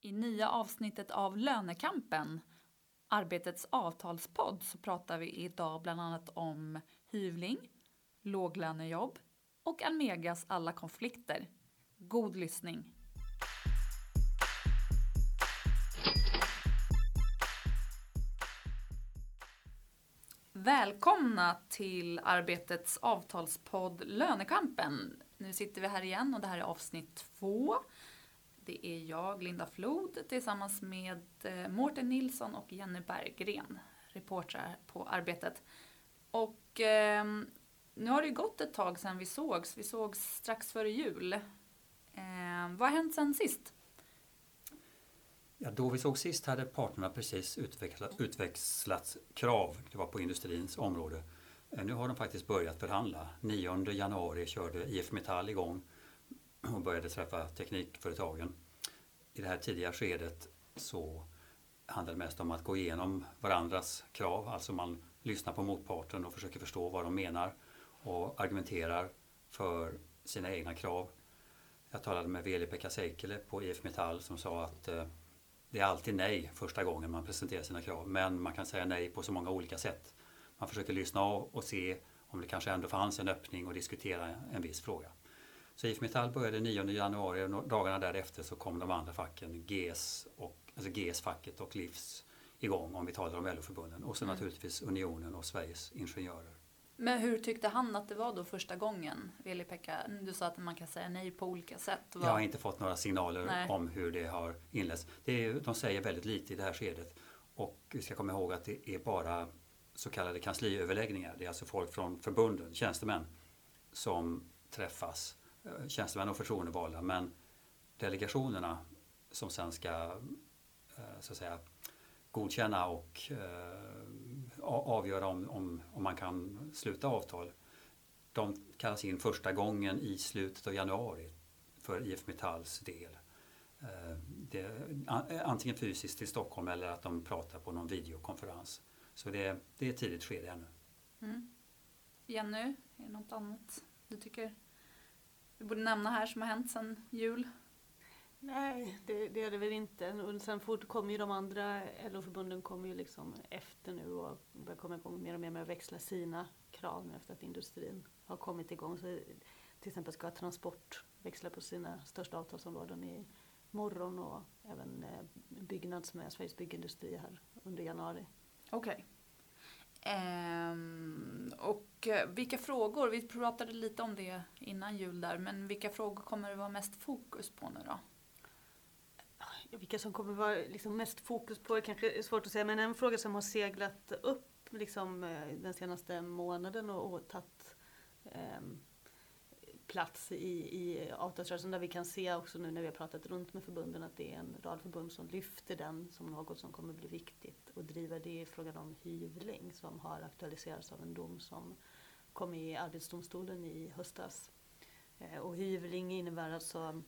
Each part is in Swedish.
I nya avsnittet av Lönekampen, Arbetets avtalspodd, så pratar vi idag bland annat om hyvling, låglönejobb och Almegas alla konflikter. God lyssning! Välkomna till Arbetets avtalspodd Lönekampen. Nu sitter vi här igen och det här är avsnitt två. Det är jag, Linda Flod, tillsammans med eh, Mårten Nilsson och Jenny Berggren, reportrar på Arbetet. Och eh, nu har det gått ett tag sedan vi sågs. Vi sågs strax före jul. Eh, vad har hänt sedan sist? Ja, då vi såg sist hade parterna precis utvecklat, utväxlat krav, det var på industrins område. Eh, nu har de faktiskt börjat förhandla. 9 januari körde IF Metall igång och började träffa teknikföretagen. I det här tidiga skedet så handlar det mest om att gå igenom varandras krav, alltså man lyssnar på motparten och försöker förstå vad de menar och argumenterar för sina egna krav. Jag talade med Veli-Pekka Seikele på IF Metall som sa att eh, det är alltid nej första gången man presenterar sina krav men man kan säga nej på så många olika sätt. Man försöker lyssna av och se om det kanske ändå fanns en öppning och diskutera en viss fråga. Så IF Metall började 9 januari och dagarna därefter så kom de andra facken, GS, och, alltså GS-facket och LIFS igång om vi talar om LO-förbunden och så mm. naturligtvis Unionen och Sveriges Ingenjörer. Men hur tyckte han att det var då första gången, Veli-Pekka? Du sa att man kan säga nej på olika sätt. Vad... Jag har inte fått några signaler nej. om hur det har inletts. Det är, de säger väldigt lite i det här skedet och vi ska komma ihåg att det är bara så kallade kansliöverläggningar. Det är alltså folk från förbunden, tjänstemän, som träffas Eh, tjänstemän och förtroendevalda men delegationerna som sen ska eh, så att säga, godkänna och eh, avgöra om, om, om man kan sluta avtal. De kallas in första gången i slutet av januari för IF Metalls del. Det, antingen fysiskt till Stockholm eller att de pratar på någon videokonferens. Så det, det är ett tidigt skede ännu. Mm. Jenny, är det något annat du tycker vi borde nämna här som har hänt sedan jul? Nej, det, det är det väl inte. Och sen fort kommer ju de andra LO-förbunden kommer ju liksom efter nu och börjar komma igång mer och mer med att växla sina krav nu efter att industrin har kommit igång. Så till exempel ska Transport växla på sina största avtalsområden i morgon och även eh, Byggnads med Sveriges Byggindustri här under januari. Okej. Okay. Ehm, och eh, vilka frågor, vi pratade lite om det innan jul där, men vilka frågor kommer det vara mest fokus på nu då? Vilka som kommer vara liksom mest fokus på är kanske svårt att säga, men en fråga som har seglat upp liksom, eh, den senaste månaden och, och tagit eh, plats i, i avtalsrörelsen där vi kan se också nu när vi har pratat runt med förbunden att det är en rad förbund som lyfter den som något som kommer bli viktigt och driver det i frågan om hyvling som har aktualiserats av en dom som kom i Arbetsdomstolen i höstas. Eh, och hyvling innebär alltså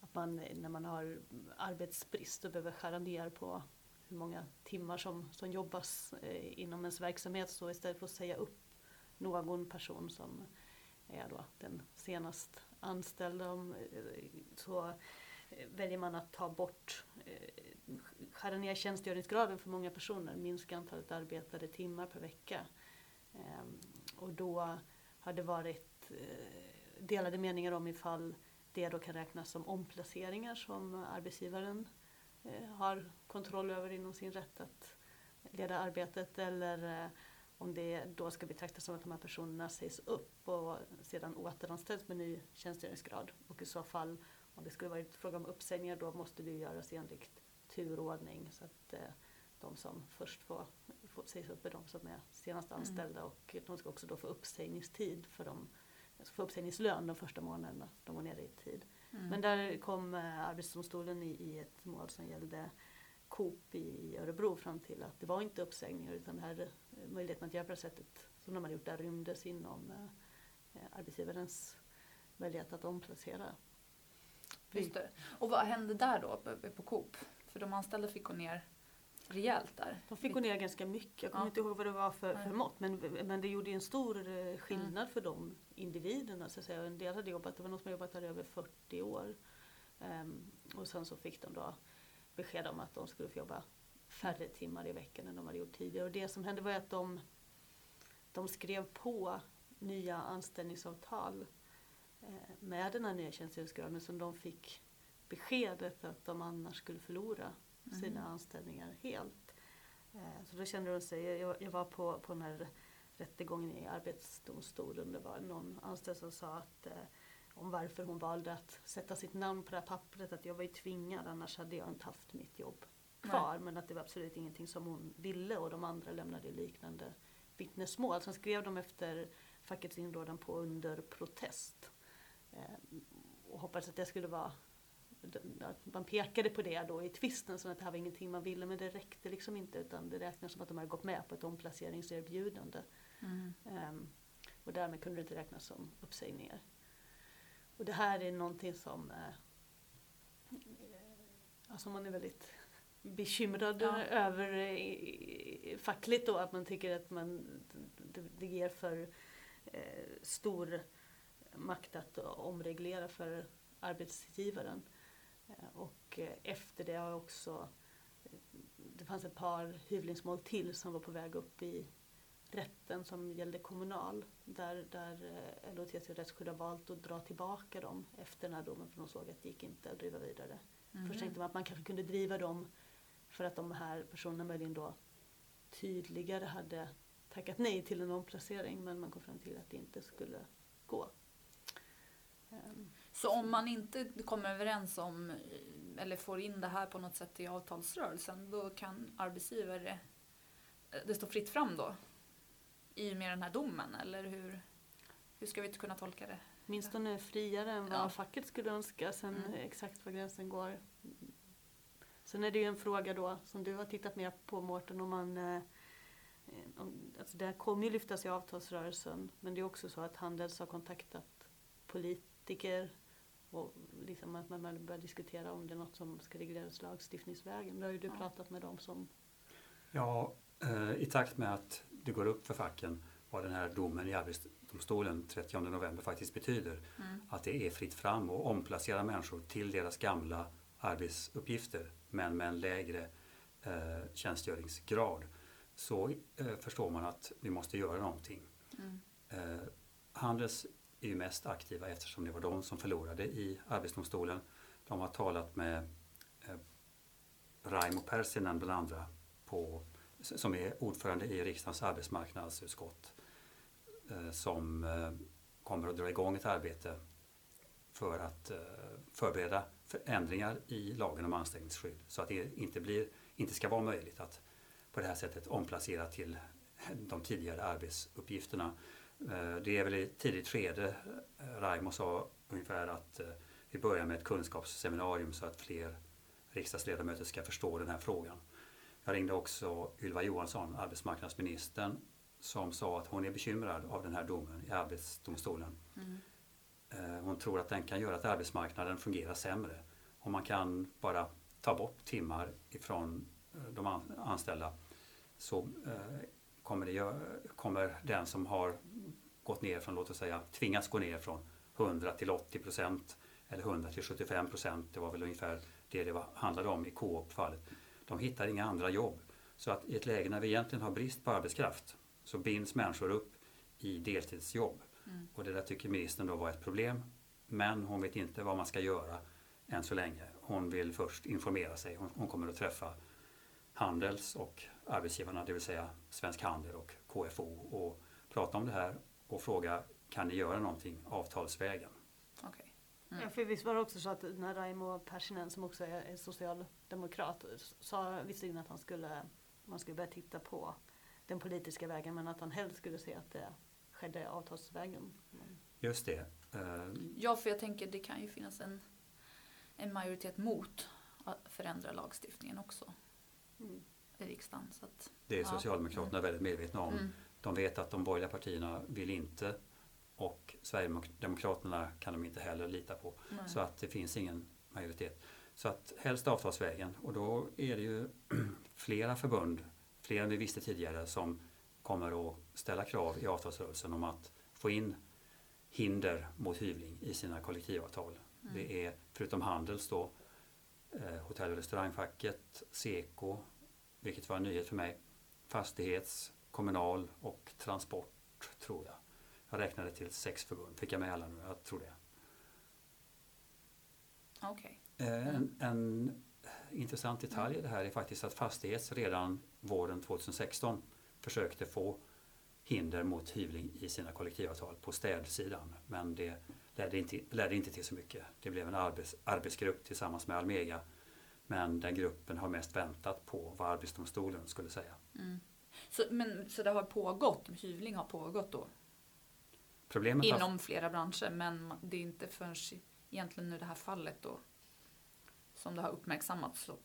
att man när man har arbetsbrist och behöver skära ner på hur många timmar som, som jobbas eh, inom ens verksamhet så istället för att säga upp någon person som är då den senast anställda eh, så eh, väljer man att ta bort, eh, skära ner tjänstgöringsgraden för många personer, minska antalet arbetade timmar per vecka. Ehm, och då har det varit delade meningar om ifall det då kan räknas som omplaceringar som arbetsgivaren har kontroll över inom sin rätt att leda arbetet eller om det då ska betraktas som att de här personerna sägs upp och sedan återanställs med ny tjänstgöringsgrad. Och i så fall, om det skulle varit fråga om uppsägningar, då måste det göras enligt turordning. Så att eh, de som först får, får sägas upp är de som är senast mm. anställda mm. och de ska också då få uppsägningstid för dem, alltså få uppsägningslön de första månaderna de var nere i tid. Mm. Men där kom eh, Arbetsdomstolen i, i ett mål som gällde Coop i Örebro fram till att det var inte uppsägningar utan det här, eh, möjligheten att göra på det sättet som de hade gjort där rymdes inom eh, arbetsgivarens möjlighet att omplacera. Just det. Och vad hände där då på Coop? För de anställda fick gå ner rejält där. De fick gå ner ganska mycket. Jag kommer ja. inte ihåg vad det var för, för mått men, men det gjorde en stor eh, skillnad mm. för de individerna. Så att säga. En del hade jobbat, det var någon som hade jobbat där över 40 år. Ehm, och sen så fick de då besked om att de skulle få jobba färre timmar i veckan än de hade gjort tidigare. Och det som hände var att de, de skrev på nya anställningsavtal eh, med den här nya tjänstgöringsgraden som de fick beskedet att de annars skulle förlora sina Mm. anställningar helt. Eh, Så då kände de sig, jag, jag var på, på den här rättegången i Arbetsdomstolen, det var någon anställd som sa att eh, om varför hon valde att sätta sitt namn på det här pappret, att jag var ju tvingad, annars hade jag inte haft mitt jobb kvar. Men att det var absolut ingenting som hon ville och de andra lämnade liknande vittnesmål. Sen skrev de efter fackets inrådan på under protest. Eh, och hoppades att det skulle vara att man pekade på det då i tvisten som att det här var ingenting man ville men det räckte liksom inte utan det räknades som att de hade gått med på ett omplaceringserbjudande. Mm. Ehm, och därmed kunde det inte räknas som uppsägningar. Och det här är någonting som alltså man är väldigt bekymrad Ja. över eh, fackligt då att man tycker att man, det, det ger för eh, stor makt att omreglera för arbetsgivaren. Eh, och eh, efter det har också det fanns ett par hyvlingsmål till som var på väg upp i rätten som gällde kommunal. Där, där eh, LO-TCO Rättsskydd har valt att dra tillbaka dem efter den här domen för de såg att det gick inte att driva vidare. Mhm. Först tänkte man att man kanske kunde driva dem för att de här personerna möjligen då tydligare hade tackat nej till en omplacering men man kom fram till att det inte skulle gå. Ehm, Så om man inte kommer överens om eller får in det här på något sätt i avtalsrörelsen då kan arbetsgivare, det står fritt fram då? I och med den här domen eller hur, hur ska vi kunna tolka det? Åtminstone friare än vad Ja. facket skulle önska. Sen Mm. exakt var gränsen går. Sen är det ju en fråga då som du har tittat mer på Mårten om man eh, om, alltså det här kommer ju lyftas i avtalsrörelsen men det är också så att Handels har kontaktat politiker och liksom att man börjar diskutera om det är något som ska regleras lagstiftningsvägen. Då har ju du Ja. pratat med dem som Ja, eh, i takt med att det går upp för facken vad den här domen i Arbetsdomstolen 30 november faktiskt betyder, Mm. att det är fritt fram och omplacera människor till deras gamla arbetsuppgifter men med en lägre eh, tjänstgöringsgrad, så eh, förstår man att vi måste göra någonting. Mm. Eh, Handels är ju mest aktiva eftersom det var de som förlorade i Arbetsdomstolen. De har talat med eh, Raimo Pärssinen bland andra på, som är ordförande i riksdagens arbetsmarknadsutskott eh, som eh, kommer att dra igång ett arbete för att eh, förbereda förändringar i lagen om anställningsskydd så att det inte, blir, inte ska vara möjligt att på det här sättet omplacera till de tidigare arbetsuppgifterna. Det är väl i ett tidigt skede, Raimo sa ungefär att vi börjar med ett kunskapsseminarium så att fler riksdagsledamöter ska förstå den här frågan. Jag ringde också Ylva Johansson, arbetsmarknadsministern, som sa att hon är bekymrad av den här domen i Arbetsdomstolen. Mm. Eh, Hon tror att den kan göra att arbetsmarknaden fungerar sämre. Om man kan bara ta bort timmar ifrån eh, de an- anställda så eh, kommer, det, kommer den som har gått ner från, låt oss säga, tvingats gå ner från 100 till 80 procent eller 100 till 75 procent, det var väl ungefär det det var, handlade om i Coop-fallet. De hittar inga andra jobb. Så att i ett läge när vi egentligen har brist på arbetskraft så binds människor upp i deltidsjobb. Mm. Och det där tycker ministern då var ett problem. Men hon vet inte vad man ska göra än så länge. Hon vill först informera sig. Hon, hon kommer att träffa Handels och arbetsgivarna, det vill säga Svensk Handel och KFO och prata om det här och fråga kan ni göra någonting avtalsvägen? Okej. Mm. Ja, för visst var det också så att när Raimo Pärssinen som också är socialdemokrat sa visserligen att han skulle, man skulle börja titta på den politiska vägen men att han helst skulle se att det skedde avtalsvägen. Just det. Eh, Ja, för jag tänker det kan ju finnas en, en majoritet mot att förändra lagstiftningen också Mm. i riksdagen. Så att, Det är Ja. Socialdemokraterna väldigt medvetna om. mm. De vet att de borgerliga partierna vill inte och Sverigedemokraterna kan de inte heller lita på. Nej. Så att det finns ingen majoritet. Så att helst avtalsvägen och då är det ju flera förbund, fler än vi visste tidigare, som kommer att ställa krav i avtalsrörelsen om att få in hinder mot hyvling i sina kollektivavtal. Mm. Det är förutom Handels då eh, hotell och restaurangfacket, Seko, vilket var en nyhet för mig, fastighets, kommunal och transport tror jag. Jag räknade till sex förbund, fick jag med alla nu? Jag tror det. Okej. Eh, En, en intressant detalj i det här är faktiskt att Fastighets redan våren 2016 försökte få hinder mot hyvling i sina kollektivavtal på städsidan. Men det ledde inte, ledde inte till så mycket. Det blev en arbets, arbetsgrupp tillsammans med Almega. Men den gruppen har mest väntat på vad Arbetsdomstolen skulle säga. Mm. Så, men, så det har pågått, hyvling har pågått då? Problemet har- Inom flera branscher men det är inte förrän i- egentligen nu det här fallet då som det har uppmärksammats. Så,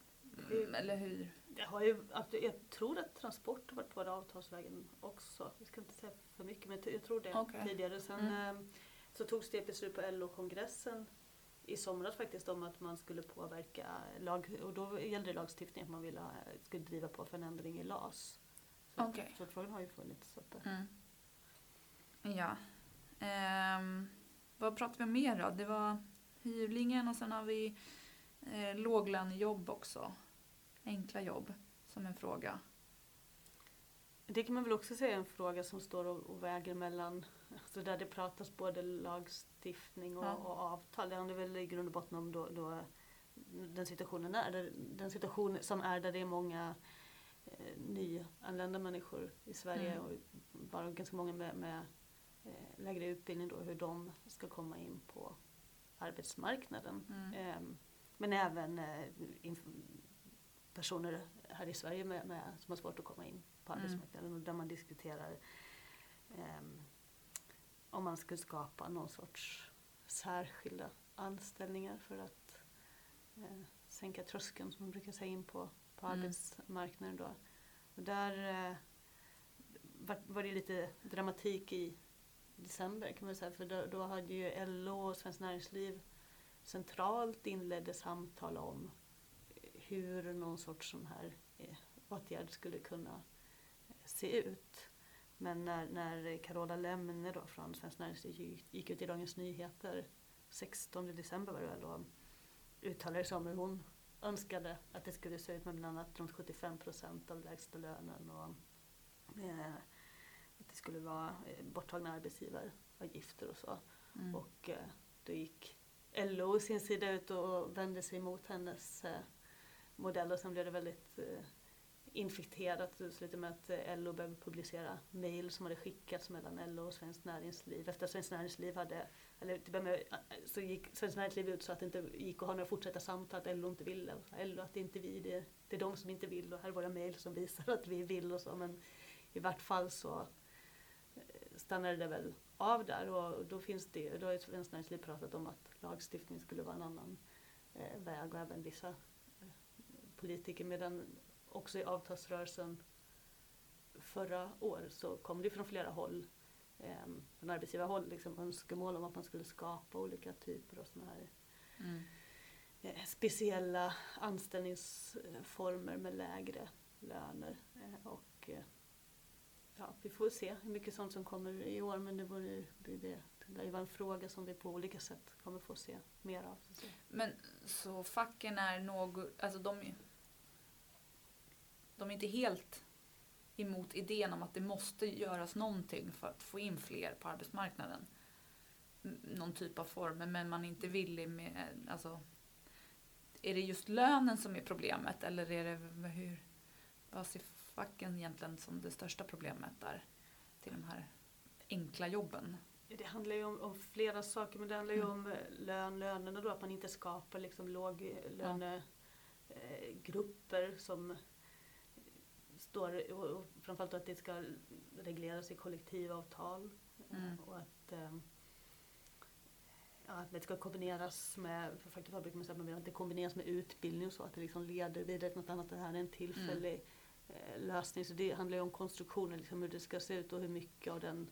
mm, eller hur? Det har ju, jag tror att transport har varit på avtalsvägen också. Vi ska inte säga för mycket men jag tror det Okej. tidigare. Sen Mm. eh, så togs det ett beslut på LO-kongressen i somras faktiskt om att man skulle påverka lag, och då gällde det lagstiftning att man ville, ha- skulle driva på för en ändring i LAS. Så, Okej. så frågan har ju funnits. Så att, Mm. Ja. Ehm, vad pratar vi om mer då? Det var hyvlingen och sen har vi eh, låglönejobb också. Enkla jobb som en fråga. Det kan man väl också säga är en fråga som står och, och väger mellan, alltså där det pratas både lagstiftning och, Ja. och avtal. Det handlar väl i grund och botten om då, då den situationen är, där, den situation som är där det är många eh, nyanlända människor i Sverige Mm. och bara ganska många med, med eh, lägre utbildning då, hur de ska komma in på arbetsmarknaden. Mm. Ehm, men även eh, personer här i Sverige med, med, som har svårt att komma in på Mm. arbetsmarknaden och där man diskuterar ehm, om man skulle skapa någon sorts särskilda anställningar för att eh, sänka tröskeln som man brukar säga in på, på Mm. arbetsmarknaden. Då. Och där eh, var, var det lite dramatik i december kan man säga för då, då hade ju LO och Svenskt Näringsliv centralt inledde samtal om hur någon sorts sån här eh, åtgärd skulle kunna eh, se ut. Men när, när Carola Lemne då från Svenskt Näringsliv gick, gick ut i Dagens Nyheter 16 december var det väl då, uttalade sig om hur hon önskade att det skulle se ut med bland annat runt 75 procent av lägsta lönen och eh, att det skulle vara eh, borttagna arbetsgivaravgifter och så. Mm. Och eh, då gick LO sin sida ut och vände sig mot hennes eh, modell och sen blev det väldigt infekterat. Det slutade med att LO började publicera mejl som hade skickats mellan LO och Svenskt Näringsliv. Efter att Svenskt Näringsliv hade, eller till med, så gick Svenskt Näringsliv ut så att det inte gick att ha några fortsatta samtal, att LO inte ville. Och LO att det är inte vi, det är, det är de som inte vill och här är våra mejl som visar att vi vill och så. Men i vart fall så stannade det väl av där och då finns det, då har Svenskt Näringsliv pratat om att lagstiftning skulle vara en annan eh, väg och även vissa eh, politiker medan också i avtalsrörelsen förra året så kom det från flera håll eh, från arbetsgivarhåll liksom önskemål om att man skulle skapa olika typer av sådana här Mm. eh, speciella anställningsformer med lägre löner. Eh, och eh, ja, vi får se hur mycket sånt som kommer i år men det, vore, det, det, det lär ju vara en fråga som vi på olika sätt kommer få se mer av. Så. Men så facken är något, alltså de, de är inte helt emot idén om att det måste göras någonting för att få in fler på arbetsmarknaden. Någon typ av former, men man är inte villig med, alltså är det just lönen som är problemet eller är det hur, vad ser facken egentligen som det största problemet där till de här enkla jobben? Det handlar ju om, om flera saker men det handlar ju Mm. om eh, lön, lönerna då, att man inte skapar liksom låglönegrupper eh, grupper som står, och, och framförallt att det ska regleras i kollektivavtal eh, Mm. och att eh, Ja, att det ska kombineras med, för fackligt brukar man säga att man vill att det kombineras med utbildning och så, att det liksom leder vidare till något annat. Det här är en tillfällig eh, lösning. Så det handlar ju om konstruktionen, liksom hur det ska se ut och hur mycket av den,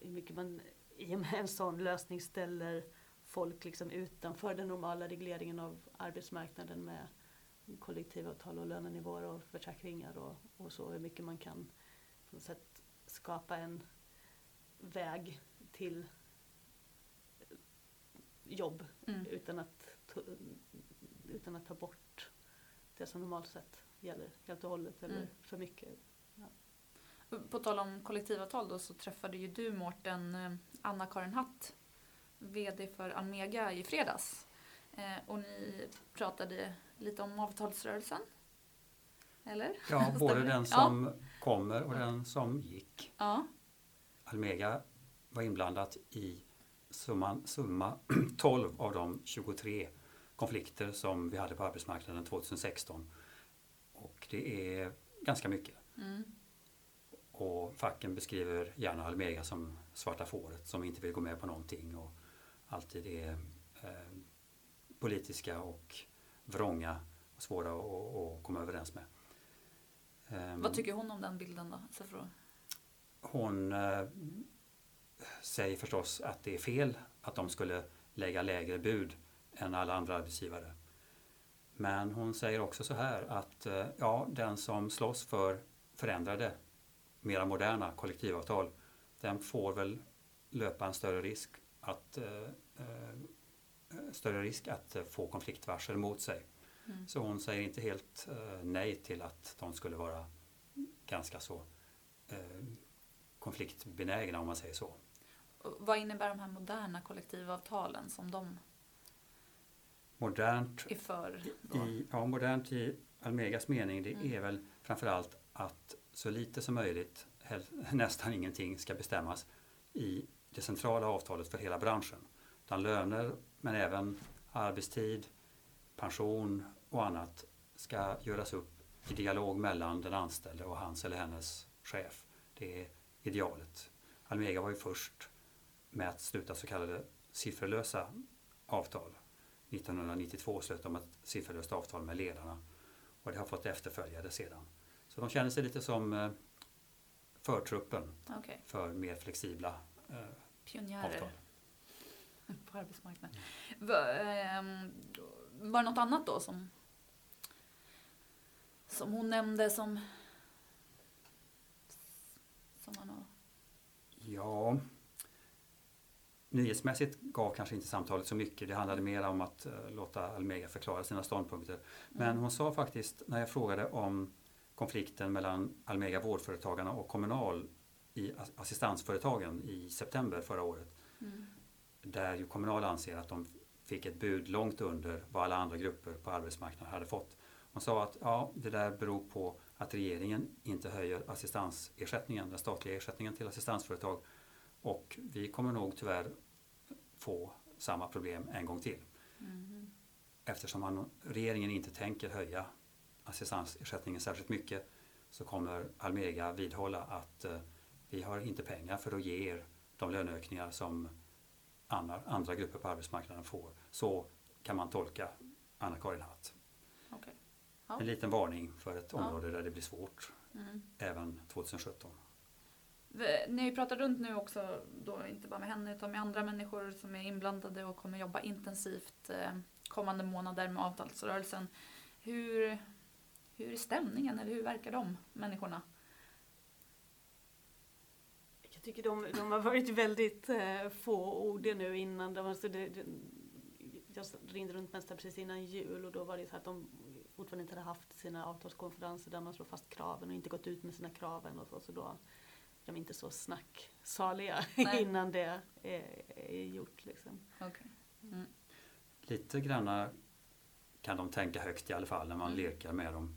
hur mycket man i och med en sån lösning ställer folk liksom utanför den normala regleringen av arbetsmarknaden med kollektivavtal och lönenivåer och försäkringar och, och så. Hur mycket man kan på något sätt skapa en väg till jobb Mm. utan, att, ta- utan att ta bort det som normalt sett gäller helt och hållet eller Mm. för mycket. På tal om kollektivavtal då så träffade ju du Mårten eh, Anna-Karin Hatt, VD för Almega i fredags. Eh, och ni pratade lite om avtalsrörelsen. Eller? Ja, både den som kommer och den som gick. Ja. Almega var inblandat i summan, summa 12 av de 23 konflikter som vi hade på arbetsmarknaden 2016. Och det är ganska mycket. Mm. Och facken beskriver gärna Almega som svarta fåret som inte vill gå med på någonting och alltid är eh, politiska och vrånga och svåra att, att komma överens med. Ehm, Vad tycker hon om den bilden då? Så för att- Hon eh, säger förstås att det är fel att de skulle lägga lägre bud än alla andra arbetsgivare. Men hon säger också så här att eh, ja, den som slåss för förändrade, mera moderna kollektivavtal, den får väl löpa en större risk att, eh, eh, större risk att få konfliktvarsel mot sig. Mm. Så hon säger inte helt nej till att de skulle vara ganska så konfliktbenägna om man säger så. Vad innebär de här moderna kollektivavtalen som de Modernt är för? I, ja, modernt i Almegas mening det Mm. är väl framförallt att så lite som möjligt, hel- nästan ingenting, ska bestämmas i det centrala avtalet för hela branschen. Utan löner men även arbetstid, pension och annat ska göras upp i dialog mellan den anställde och hans eller hennes chef. Det är idealet. Almega var ju först med att sluta så kallade sifferlösa avtal. 1992 slöt de ett sifferlöst avtal med ledarna och det har fått efterföljare sedan. Så de känner sig lite som eh, förtruppen Okej, för mer flexibla eh, pionjärer avtal. på arbetsmarknaden. Ehm, var det något annat då som, som hon nämnde som, som man har... Ja, nyhetsmässigt gav kanske inte samtalet så mycket. Det handlade mer om att eh, låta Almega förklara sina ståndpunkter. Men Mm. hon sa faktiskt, när jag frågade om konflikten mellan Almega Vårdföretagarna och Kommunal i ass- assistansföretagen i september förra året, Mm. där ju Kommunal anser att de fick ett bud långt under vad alla andra grupper på arbetsmarknaden hade fått. Hon sa att ja, det där beror på att regeringen inte höjer assistansersättningen, den statliga ersättningen till assistansföretag. Och vi kommer nog tyvärr få samma problem en gång till. Mm. Eftersom man, regeringen inte tänker höja assistansersättningen särskilt mycket så kommer Almega vidhålla att eh, vi har inte pengar för att ge er de löneökningar som andra, andra grupper på arbetsmarknaden får. Så kan man tolka Anna-Karin Hatt. Okej. Ja. En liten varning för ett Ja. område där det blir svårt Mm. även 2017. Ni har ju pratat runt nu också, då inte bara med henne utan med andra människor som är inblandade och kommer jobba intensivt eh, kommande månader med avtalsrörelsen. Hur, hur är stämningen eller hur verkar de människorna? Jag tycker de, de har varit väldigt eh, fåordiga nu innan. De, alltså det, det, jag ringde runt mest precis innan jul och då var det så att de fortfarande inte hade haft sina avtalskonferenser där man slår fast kraven och inte gått ut med sina krav än och så. Så då är de inte så snacksaliga innan det är, är gjort. Liksom. Okay. Mm. Lite granna kan de tänka högt i alla fall när man Mm. lekar med dem.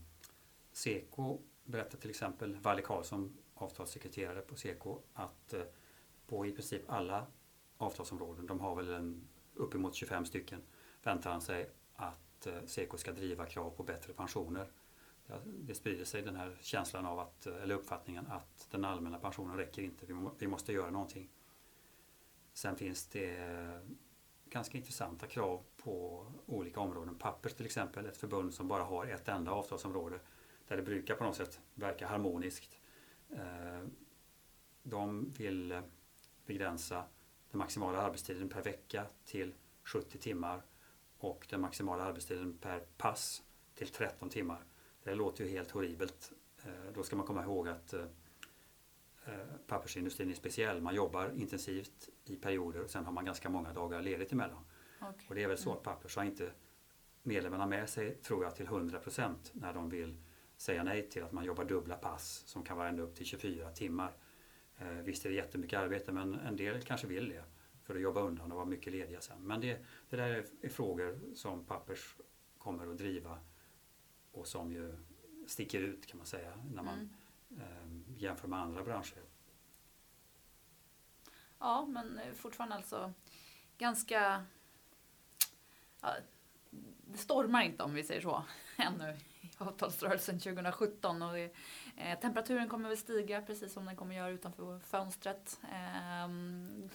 Seko berättar till exempel, Valle Karlsson, avtalssekreterare på Seko, att eh, på i princip alla avtalsområden, de har väl en, uppemot 25 stycken, väntar han sig att eh, Seko ska driva krav på bättre pensioner. Det- sprider sig den här känslan av att, eller uppfattningen att den allmänna pensionen räcker inte, vi, må, vi måste göra någonting. Sen finns det eh, ganska intressanta krav på olika områden. Pappers till exempel, ett förbund som bara har ett enda avtalsområde där det brukar på något sätt verka harmoniskt. Eh, de vill begränsa den maximala arbetstiden per vecka till 70 timmar och den maximala arbetstiden per pass till 13 timmar. Det låter ju helt horribelt. Eh, Då ska man komma ihåg att eh, eh, pappersindustrin är speciell. Man jobbar intensivt i perioder och sen har man ganska många dagar ledigt emellan. Okej. Och det är väl så att Pappers har inte medlemmarna med sig, tror jag, till 100% när de vill säga nej till att man jobbar dubbla pass som kan vara ända upp till 24 timmar. Eh, visst är det jättemycket arbete men en del kanske vill det för att jobba undan och vara mycket lediga sen. Men det, det där är, är frågor som Pappers kommer att driva och som ju sticker ut kan man säga när man Mm. eh, jämför med andra branscher. Ja, men eh, fortfarande alltså ganska... Ja, det stormar inte om vi säger så ännu i avtalsrörelsen 2017. Och det, eh, temperaturen kommer väl stiga precis som den kommer göra utanför fönstret eh,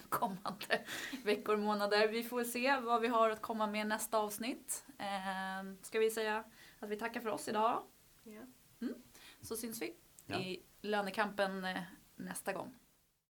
kommande veckor och månader. Vi får se vad vi har att komma med nästa avsnitt. Eh, ska vi säga att vi tackar för oss idag Ja. Så syns vi Ja. i lönekampen eh, nästa gång.